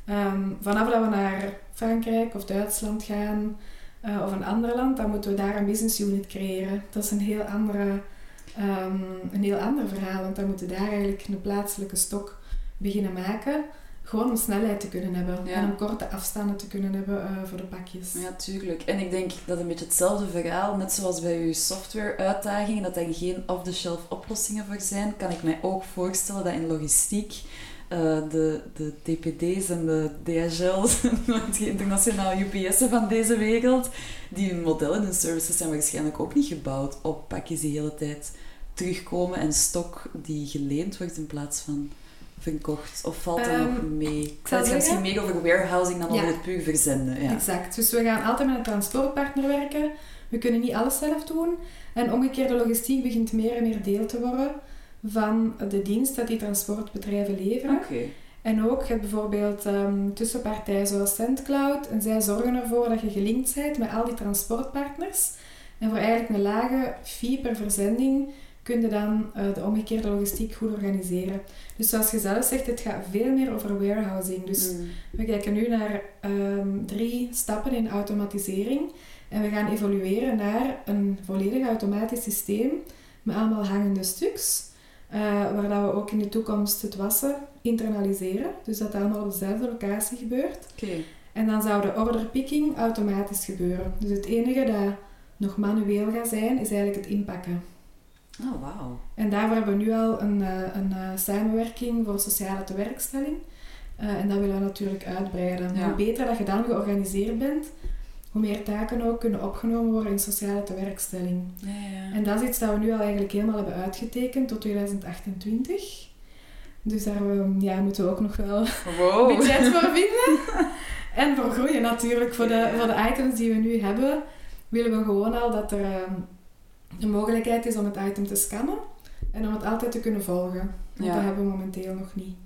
Ehm, vanaf dat we naar Frankrijk of Duitsland gaan, eh, of een ander land, dan moeten we daar een business unit creëren. Dat is een heel, andere, ehm, een heel ander verhaal, want dan moeten daar eigenlijk een plaatselijke stok beginnen maken. Gewoon om snelheid te kunnen hebben Ja. en om korte afstanden te kunnen hebben eh, voor de pakjes. Ja, tuurlijk. En ik denk dat een beetje hetzelfde verhaal, net zoals bij uw software-uitdagingen, dat er geen off-the-shelf oplossingen voor zijn, kan ik mij ook voorstellen dat in logistiek eh, de, de TPD's en de DHL's, het (laughs) internationale UPS'en van deze wereld, die hun modellen en services zijn waarschijnlijk ook niet gebouwd op pakjes die de hele tijd terugkomen en stok die geleend wordt in plaats van verkocht. Of valt dat Ehm, nog mee? zou Het misschien meer over warehousing dan Ja. over het puur verzenden. Ja. Exact. Dus we gaan altijd met een transportpartner werken. We kunnen niet alles zelf doen. En omgekeerd, de logistiek begint meer en meer deel te worden van de dienst dat die transportbedrijven leveren. En ook, je hebt bijvoorbeeld ehm, tussenpartijen zoals SendCloud. En zij zorgen ervoor dat je gelinkt bent met al die transportpartners. En voor eigenlijk een lage fee per verzending kun je dan eh, de omgekeerde logistiek goed organiseren. Dus zoals je zelf zegt, het gaat veel meer over warehousing. Dus Mm. we kijken nu naar ehm, drie stappen in automatisering. En we gaan evolueren naar een volledig automatisch systeem met allemaal hangende stuks. Eh, waar dat we ook in de toekomst het wassen internaliseren. Dus dat dat allemaal op dezelfde locatie gebeurt. Oké. En dan zou de order picking automatisch gebeuren. Dus het enige dat nog manueel gaat zijn, is eigenlijk het inpakken. Oh, wauw. En daarvoor hebben we nu al een, eh, een eh, samenwerking voor sociale tewerkstelling. Eh, en dat willen we natuurlijk uitbreiden. Ja. Hoe beter dat je dan georganiseerd bent, hoe meer taken ook kunnen opgenomen worden in sociale tewerkstelling. Ja, ja. En dat is iets dat we nu al eigenlijk helemaal hebben uitgetekend tot 2028. Dus daar ja, moeten we ook nog wel Wow. budget voor (laughs) vinden. En voor groeien natuurlijk. Voor de, voor de items die we nu hebben, willen we gewoon al dat er ehm, een mogelijkheid is om het item te scannen. En om het altijd te kunnen volgen. Want Ja. dat hebben we momenteel nog niet.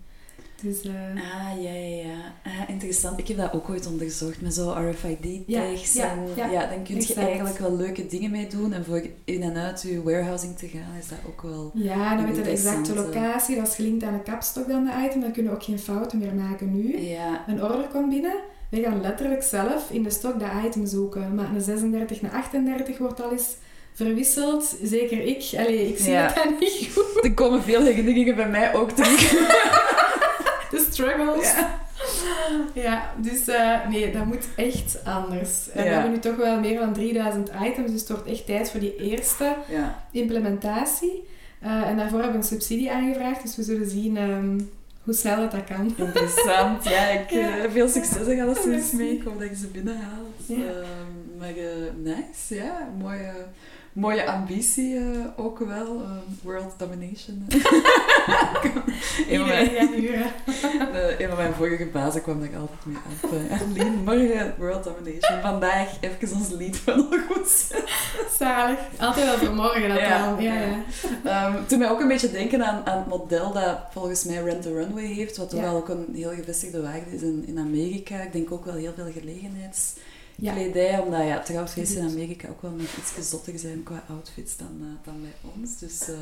Dus eh, Ah, ja, ja, ja. Ah, interessant. Ik heb dat ook ooit onderzocht met zo RFID-tags. Ja, ja, en ja, ja, dan kun je exact. eigenlijk wel leuke dingen mee doen. En voor in en uit je warehousing te gaan, is dat ook wel... ja, dan weet je de exacte locatie. Dat is gelinkt aan de kapstok dan de item. Dan kunnen we ook geen fouten meer maken nu. Ja. Een order komt binnen. We gaan letterlijk zelf in de stok dat item zoeken. Maar een 36 naar 38 wordt al eens verwisseld. Zeker ik. Allee, ik zie het dan niet goed. Er komen veel herinneringen bij mij ook terug. (laughs) De struggles. Ja. Ja, dus eh, nee, dat moet echt anders. En Ja. we hebben nu toch wel meer dan 3000 items, dus het wordt echt tijd voor die eerste Ja. implementatie. Eh, en daarvoor hebben we een subsidie aangevraagd, dus we zullen zien ehm, hoe snel dat, dat kan. Interessant, ja. Ik, (laughs) eh, veel succes en alles mee. Ik hoop dat je ze binnenhaalt. Ehm, maar nice, ja. Mooie, mooie ambitie eh, ook wel. Ehm, world domination. een, van mijn, een van mijn vorige bazen kwam daar altijd mee af. Eh, (laughs) Adeline, morgen world domination. Vandaag even ons lied van nog goed Zalig. Altijd wel voor morgen dat Ja, dan. Ja, ja. ja. Ehm toen mij ook een beetje denken aan, aan het model dat volgens mij Rent the Runway heeft, wat toch wel ook een heel gevestigde waarde is in, in Amerika. Ik denk ook wel heel veel Ja. gelegenheidskledij, omdat ja, trouwfeesten in Amerika ook wel nog iets zotter zijn qua outfits dan, eh, dan bij ons. Dus, eh,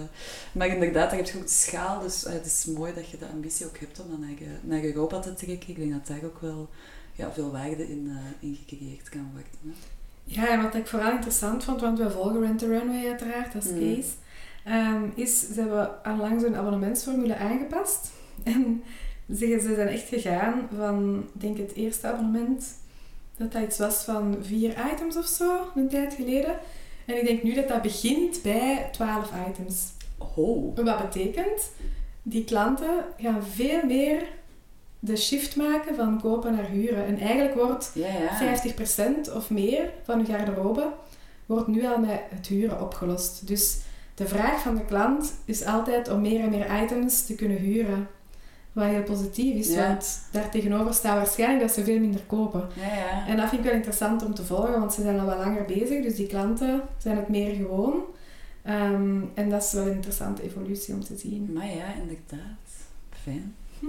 maar inderdaad, daar heb je ook de schaal, dus eh, het is mooi dat je de ambitie ook hebt om dan naar, naar Europa te trekken. Ik denk dat daar ook wel ja, veel waarde in, in gecreëerd kan worden. Hè. Ja, en wat ik vooral interessant vond, want we volgen Rent the Runway uiteraard als Mm. case, ehm, is ze hebben onlangs hun abonnementsformule aangepast. (laughs) En ze, ze zijn echt gegaan van, denk het eerste abonnement, dat dat iets was van vier items of zo, een tijd geleden. En ik denk nu dat dat begint bij 12 items. Oh. Wat betekent, die klanten gaan veel meer de shift maken van kopen naar huren. En eigenlijk wordt Ja, ja. 50% of meer van uw garderobe wordt nu al met het huren opgelost. Dus de vraag van de klant is altijd om meer en meer items te kunnen huren. Wat heel positief is, Ja. want daar tegenover staat waarschijnlijk dat ze veel minder kopen. Ja, ja. En dat vind ik wel interessant om te volgen, want ze zijn al wat langer bezig, dus die klanten zijn het meer gewoon. Ehm, en dat is wel een interessante evolutie om te zien. Maar ja, inderdaad. Fijn. Hm.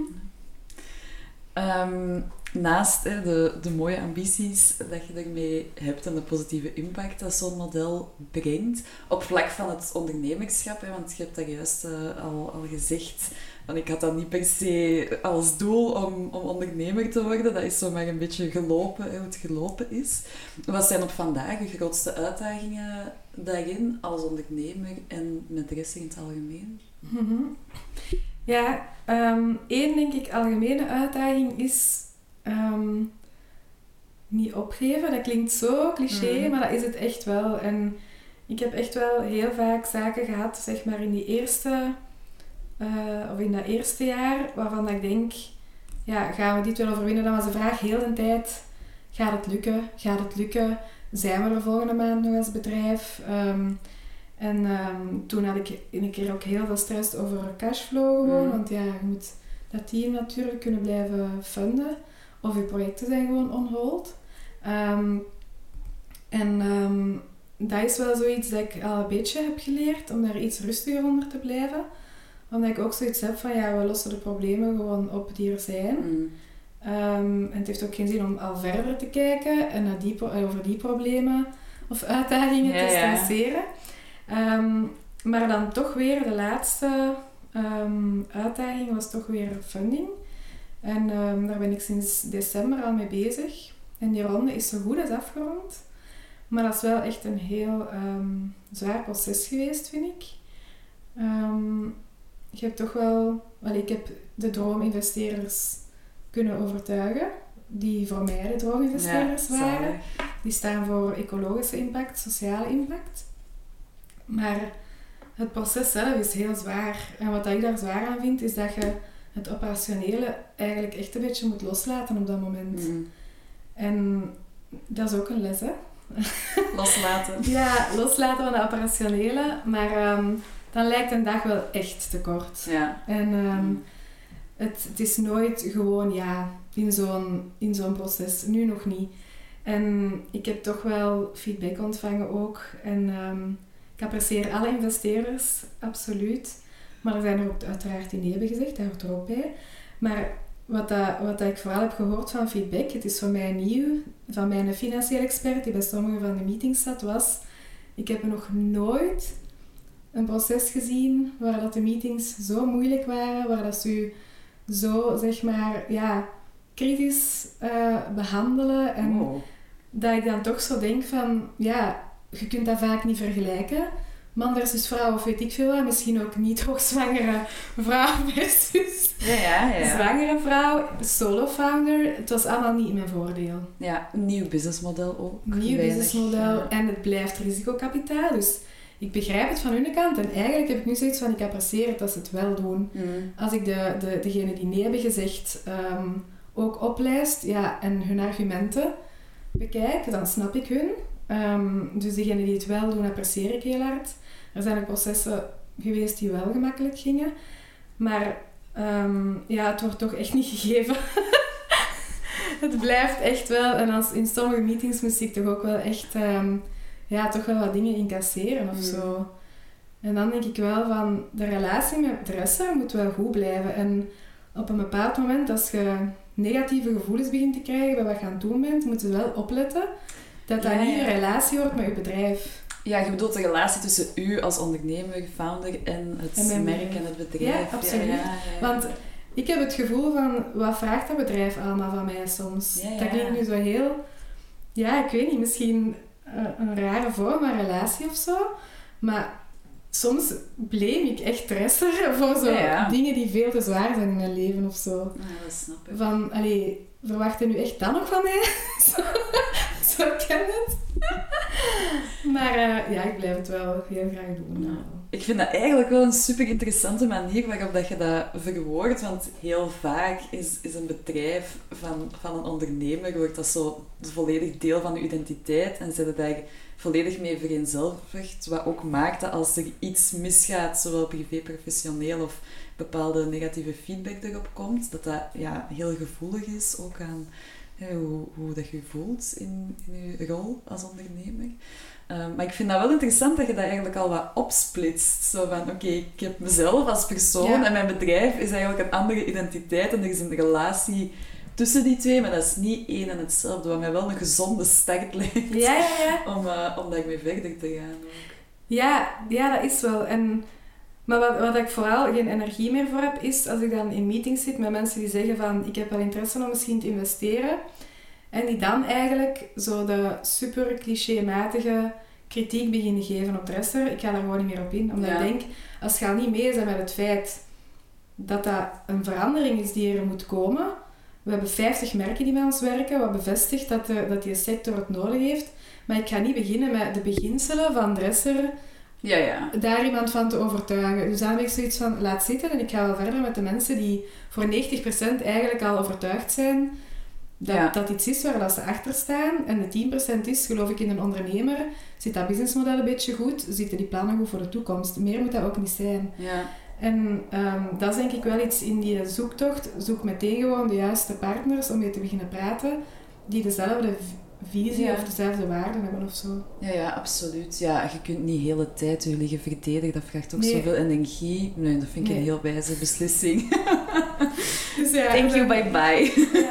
Ehm, naast hè, de, de mooie ambities dat je ermee hebt en de positieve impact dat zo'n model brengt, op vlak van het ondernemerschap, hè, want je hebt dat juist eh, al, al gezegd, want ik had dat niet per se als doel om, om ondernemer te worden, dat is zo maar een beetje gelopen, hè, hoe het gelopen is. Wat zijn op vandaag de grootste uitdagingen daarin als ondernemer en met de rest in het algemeen? Mhm. Ja, ehm, één denk ik algemene uitdaging is ehm, niet opgeven. Dat klinkt zo cliché, Mhm. maar dat is het echt wel. En ik heb echt wel heel vaak zaken gehad, zeg maar in die eerste, eh, of in dat eerste jaar, waarvan ik denk, ja, gaan we dit wel overwinnen? Dan was de vraag heel de tijd, gaat het lukken? Gaat het lukken? Zijn we er volgende maand nog als bedrijf? Ehm, en ehm, toen had ik een keer ook heel veel stress over cashflow gewoon. Mhm. Want ja, je moet dat team natuurlijk kunnen blijven funden. Of je projecten zijn gewoon on hold. Ehm, en dat is wel zoiets dat ik al een beetje heb geleerd. Om daar iets rustiger onder te blijven. Omdat ik ook zoiets heb van ja, we lossen de problemen gewoon op die er zijn. Mm. Ehm, en het heeft ook geen zin om al verder te kijken en naar die, over die problemen of uitdagingen Ja, te ja. stresseren. Ehm, maar dan toch weer de laatste ehm, uitdaging was toch weer funding. En daar ben ik sinds december al mee bezig. En die ronde is zo goed als afgerond. Maar dat is wel echt een heel zwaar proces geweest, vind ik. Je hebt toch wel... Ik heb de droominvesteerders kunnen overtuigen, die voor mij de droominvesteerders Ja, waren. Die staan voor ecologische impact, sociale impact. Maar het proces zelf is heel zwaar. En wat ik daar zwaar aan vind, is dat je het operationele eigenlijk echt een beetje moet loslaten op dat moment. Mm. En dat is ook een les, hè? Loslaten. (laughs) Ja, loslaten van de operationele, maar ehm, dan lijkt een dag wel echt te kort. Ja. En ehm, Mm. het, het is nooit gewoon ja, in zo'n, in zo'n proces. Nu nog niet. En ik heb toch wel feedback ontvangen ook. En ehm, ik apprecieer alle investeerders, absoluut. Maar er zijn er ook uiteraard die nee hebben gezegd, daar hoort er ook bij. Maar wat, dat, wat dat ik vooral heb gehoord van feedback, het is voor mij nieuw, van mijn financiële expert die bij sommige van de meetings zat, was... Ik heb nog nooit een proces gezien waar dat de meetings zo moeilijk waren, waar dat ze u zo, zeg maar, ja, kritisch eh, behandelen. En Wow. dat ik dan toch zo denk van, ja, je kunt dat vaak niet vergelijken. Man versus vrouw, of weet ik veel wat. Misschien ook niet hoogzwangere vrouw (laughs) versus Ja, ja, ja. zwangere vrouw, solo-founder. Het was allemaal niet in mijn voordeel. Ja, een nieuw businessmodel ook. Nieuw businessmodel en het blijft risicokapitaal. Dus ik begrijp het van hun kant. En eigenlijk heb ik nu zoiets van, ik apprecieer het dat ze het wel doen. Mm. Als ik de, de, degene die nee hebben gezegd ehm, ook oplijst ja, en hun argumenten bekijk, dan snap ik hun. Ehm, dus degenen die het wel doen, apprecieer ik heel hard. Er zijn ook processen geweest die wel gemakkelijk gingen. Maar ehm, ja, het wordt toch echt niet (laughs) gegeven. het blijft echt wel. En als, in sommige meetings moest ik toch ook wel echt ja, toch wel wat dingen incasseren of Mm. zo. En dan denk ik wel van de relatie met dressen moet wel goed blijven. En op een bepaald moment, als je negatieve gevoelens begint te krijgen bij wat je aan het doen bent, moet je wel opletten dat dat Ja, niet een relatie wordt met je bedrijf. Ja, je bedoelt de relatie tussen u als ondernemer, founder en het En merk en het bedrijf. Ja, absoluut. ja. Want ik heb het gevoel van, wat vraagt dat bedrijf allemaal van mij soms? Dat klinkt nu zo heel, ja, ik weet niet, misschien een, een rare vorm van relatie of zo. Maar soms blame ik echt Dresser (laughs) voor zo Ja, ja. dingen die veel te zwaar zijn in mijn leven of zo. Ja, dat snap ik. Van, allee, verwacht je nu echt dat nog van mij? (laughs) zo, zo ken het. (laughs) maar eh, ja, ik blijf het wel heel graag doen. Ja. Ik vind dat eigenlijk wel een super interessante manier waarop dat je dat verwoordt. Want heel vaak is, is een bedrijf van, van een ondernemer, wordt dat zo volledig deel van je identiteit en zit je daar volledig mee vereenzelvigd. Wat ook maakt dat als er iets misgaat, zowel privé, professioneel of bepaalde negatieve feedback erop komt, dat dat ja, heel gevoelig is ook aan hè, hoe, hoe dat je voelt in, in je rol als ondernemer. Um, maar ik vind dat wel interessant dat je dat eigenlijk al wat opsplitst. Zo van, oké, ik heb mezelf als persoon Ja. en mijn bedrijf is eigenlijk een andere identiteit en er is een relatie tussen die twee, maar dat is niet één en hetzelfde, wat mij wel een gezonde start lijkt Ja, ja, ja. om, uh, om daarmee verder te gaan. Ook. Ja, ja, dat is wel. En, maar wat, wat ik vooral geen energie meer voor heb, is als ik dan in meetings zit met mensen die zeggen van ik heb wel interesse om misschien te investeren. En die dan eigenlijk zo de super clichématige kritiek beginnen geven op dresser. Ik ga daar gewoon niet meer op in. Omdat Ja. ik denk, als je al niet mee bent met het feit dat dat een verandering is die er moet komen. We hebben 50 merken die bij ons werken, wat bevestigt dat, de, dat die sector het nodig heeft. Maar ik ga niet beginnen met de beginselen van dresser Ja, ja. daar iemand van te overtuigen. Dus daarom heb ik zoiets van, laat zitten en ik ga wel verder met de mensen die voor 90% eigenlijk al overtuigd zijn dat Ja. dat iets is waar dat ze achter staan. En de 10% is, geloof ik in een ondernemer, zit dat businessmodel een beetje goed, zitten die plannen goed voor de toekomst. Meer moet dat ook niet zijn. ja. En ehm, dat is denk ik wel iets in die zoektocht. Zoek meteen gewoon de juiste partners om mee te beginnen praten, die dezelfde visie Ja. of dezelfde waarden hebben of zo. Ja, ja, absoluut. Ja, je kunt niet de hele tijd je liggen verdedigen. Dat vraagt ook Nee. zoveel energie. Nee, dat vind ik Nee. een heel wijze beslissing. (laughs) Dus ja, Thank you, dan- bye bye. Ja.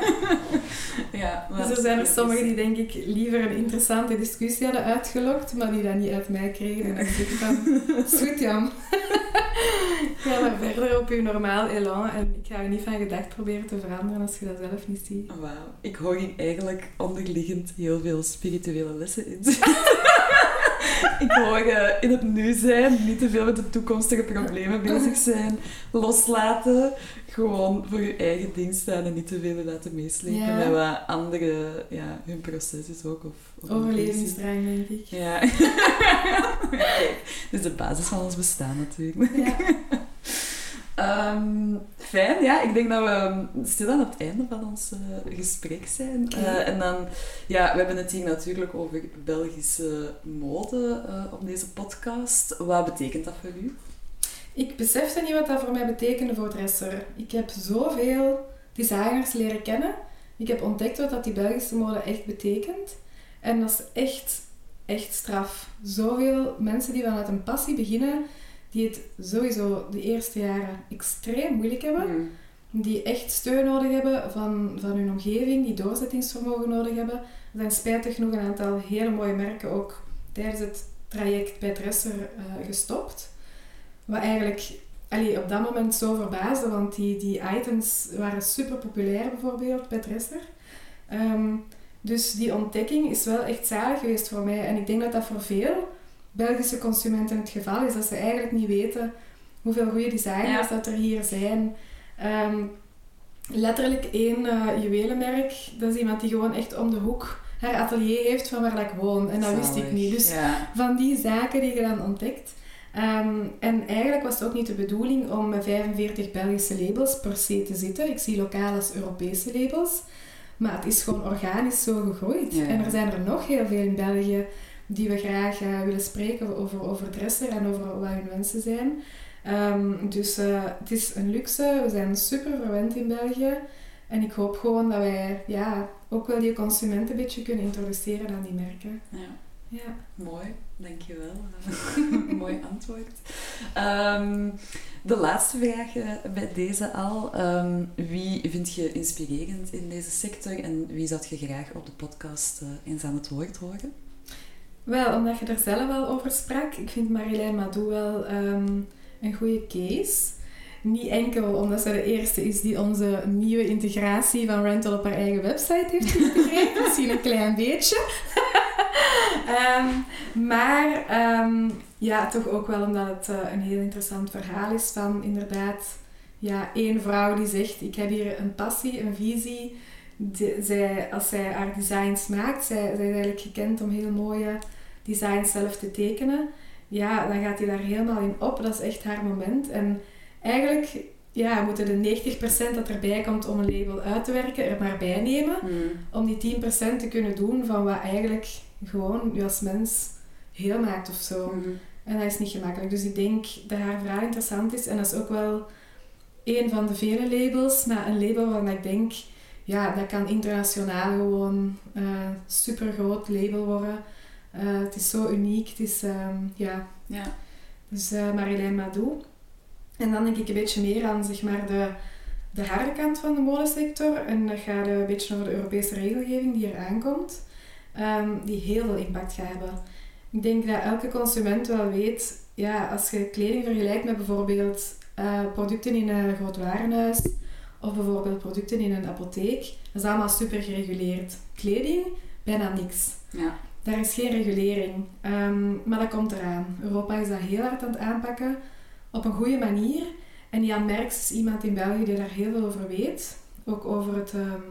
(laughs) ja, maar Dus er zijn er sommigen die denk ik liever een interessante discussie hadden uitgelokt, maar die dat niet uit mij kregen. En dan zeg ik van, "Het is goed Jan. (laughs) Ga maar verder op je normaal elan en ik ga je niet van gedacht proberen te veranderen als je dat zelf niet ziet. Wauw, ik hoor hier eigenlijk onderliggend heel veel spirituele lessen in. (laughs) ik hoor eh, in het nu zijn, niet te veel met de toekomstige problemen bezig zijn, loslaten, gewoon voor je eigen ding staan en niet te veel laten meeslepen Ja. met wat andere, ja, hun proces is ook. Of. Overlevingsdrang, denk ik. Ja. (laughs) (laughs) Dat is de basis van ons bestaan natuurlijk. Ja. Ehm, fijn, ja. Ik denk dat we stilaan op het einde van ons eh, gesprek zijn. Eh, en dan, ja, we hebben het hier natuurlijk over Belgische mode eh, op deze podcast. Wat betekent dat voor u? Ik besefte niet wat dat voor mij betekende voor dresser. Ik heb zoveel designers leren kennen. Ik heb ontdekt wat dat die Belgische mode echt betekent. En dat is echt, echt straf. Zoveel mensen die vanuit een passie beginnen, die het sowieso de eerste jaren extreem moeilijk hebben. Die echt steun nodig hebben van, van hun omgeving, die doorzettingsvermogen nodig hebben. Er zijn spijtig genoeg een aantal hele mooie merken ook tijdens het traject bij Dresser eh, gestopt. Wat eigenlijk allee, op dat moment zo verbaasde, want die, die items waren super populair bijvoorbeeld bij Dresser. Ehm, dus die ontdekking is wel echt zalig geweest voor mij. En ik denk dat dat voor veel Belgische consumenten het geval is. Dat ze eigenlijk niet weten hoeveel goede designers Ja. dat er hier zijn. Ehm, letterlijk één eh, juwelenmerk. Dat is iemand die gewoon echt om de hoek haar atelier heeft van waar ik woon. En dat wist ik niet. Dus Ja. van die zaken die je dan ontdekt. Ehm, en eigenlijk was het ook niet de bedoeling om met 45 Belgische labels per se te zitten. Ik zie lokaal als Europese labels. Maar het is gewoon organisch zo gegroeid. Ja. En er zijn er nog heel veel in België die we graag eh, willen spreken over, over Dresser en over wat hun wensen zijn. Ehm, dus eh, het is een luxe. We zijn super verwend in België. En ik hoop gewoon dat wij ja, ook wel die consument een beetje kunnen introduceren aan die merken. Ja. Ja. Mooi, dankjewel. (laughs) Mooi antwoord. Ehm, de laatste vraag bij deze al. Ehm, wie vind je inspirerend in deze sector en wie zou je graag op de podcast eh, eens aan het woord horen? Wel, omdat je er zelf al over sprak, ik vind Marjolein Madou wel ehm, een goede case. Niet enkel omdat ze de eerste is die onze nieuwe integratie van Rental op haar eigen website heeft geïntegreerd. (laughs) Misschien een klein beetje. (laughs) Ehm, maar ehm, ja, toch ook wel omdat het eh, een heel interessant verhaal is van inderdaad ja, één vrouw die zegt ik heb hier een passie, een visie. De- zij, als zij haar designs maakt, zij, zij is eigenlijk gekend om heel mooie designs zelf te tekenen. Ja, dan gaat hij daar helemaal in op. Dat is echt haar moment. En eigenlijk ja, moeten de 90% dat erbij komt om een label uit te werken, er maar bij nemen. Om die 10% te kunnen doen van wat eigenlijk gewoon je als mens heel maakt of zo. En dat is niet gemakkelijk. Dus ik denk dat haar verhaal interessant is. En dat is ook wel een van de vele labels. Maar een label waarvan ik denk, ja, dat kan internationaal gewoon een super groot label worden. Eh, het is zo uniek. Het is, ehm, ja. Ja. Dus eh Marjolein Madou. En dan denk ik een beetje meer aan zeg maar, de, de harde kant van de modesector. En dat gaat een beetje over de Europese regelgeving die er aankomt. ehm, die heel veel impact gaat hebben. Ik denk dat elke consument wel weet, ja, als je kleding vergelijkt met bijvoorbeeld eh, producten in een groot warenhuis of bijvoorbeeld producten in een apotheek, dat is allemaal super gereguleerd. Kleding, bijna niks. Ja. Daar is geen regulering, Ehm, maar dat komt eraan. Europa is dat heel hard aan het aanpakken, op een goede manier. En Jan Merks is iemand in België die daar heel veel over weet. Ook over het ehm,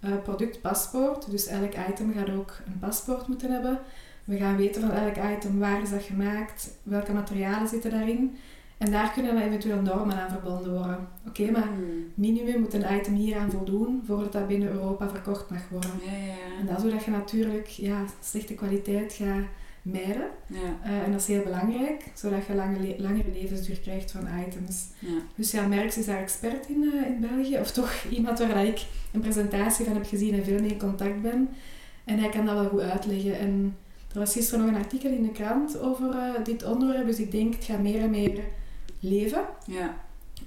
eh, productpaspoort. Dus elk item gaat ook een paspoort moeten hebben. We gaan weten van elk item waar is dat gemaakt, welke materialen zitten daarin. En daar kunnen dan eventueel normen aan verbonden worden. Oké, maar minimum moet een item hier aan voldoen voordat dat binnen Europa verkocht mag worden. Ja, ja, En dat is hoe dat je natuurlijk ja, slechte kwaliteit gaat mijden. ja. Eh, en dat is heel belangrijk, zodat je lange le- langere levensduur krijgt van items. Dus ja, Merks is daar expert in, eh, in België. Of toch (laughs) iemand waar ik een presentatie van heb gezien en veel mee in contact ben. En hij kan dat wel goed uitleggen. En er was gisteren nog een artikel in de krant over eh, dit onderwerp. Dus ik denk, het gaat meer en meer leven. ja.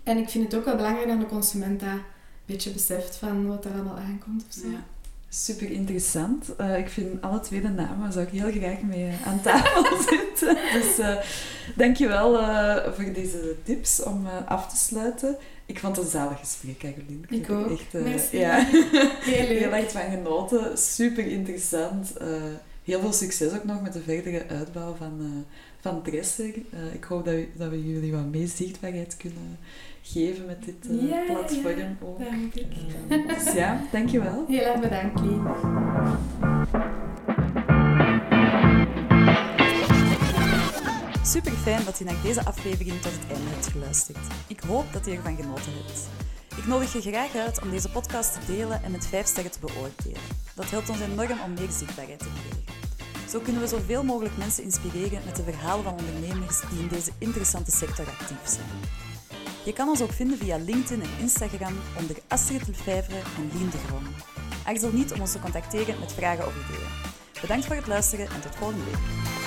En ik vind het ook wel belangrijk dat de consument dat een beetje beseft van wat er allemaal aankomt. Of zo. Ja. Super interessant. Eh, ik vind alle twee de namen zou ik heel graag mee eh, aan tafel (laughs) zitten. Dus eh dankjewel voor deze tips om af te sluiten. Ik vond het een zalig gesprek, Caroline. Ik ook. Echt, Merci. Ja, (laughs) Heel leuk. heel erg van genoten. Super interessant. Heel veel succes ook nog met de verdere uitbouw van, van Dresser. Eh, ik hoop dat, we- dat we jullie wat meer zichtbaarheid kunnen geven met dit eh, Ja, ja. platform ook. Dank ik. Eh, dus ja, dankjewel. Heel erg bedankt, Lien. Super fijn dat je naar deze aflevering tot het einde hebt geluisterd. Ik hoop dat je ervan genoten hebt. Ik nodig je graag uit om deze podcast te delen en met 5 sterren te beoordelen. Dat helpt ons enorm om meer zichtbaarheid te krijgen. Zo kunnen we zoveel mogelijk mensen inspireren met de verhalen van ondernemers die in deze interessante sector actief zijn. Je kan ons ook vinden via LinkedIn en Instagram onder Astrid Lefevre en Lien de Groen. Aarzel niet om ons te contacteren met vragen of ideeën. Bedankt voor het luisteren en tot volgende week.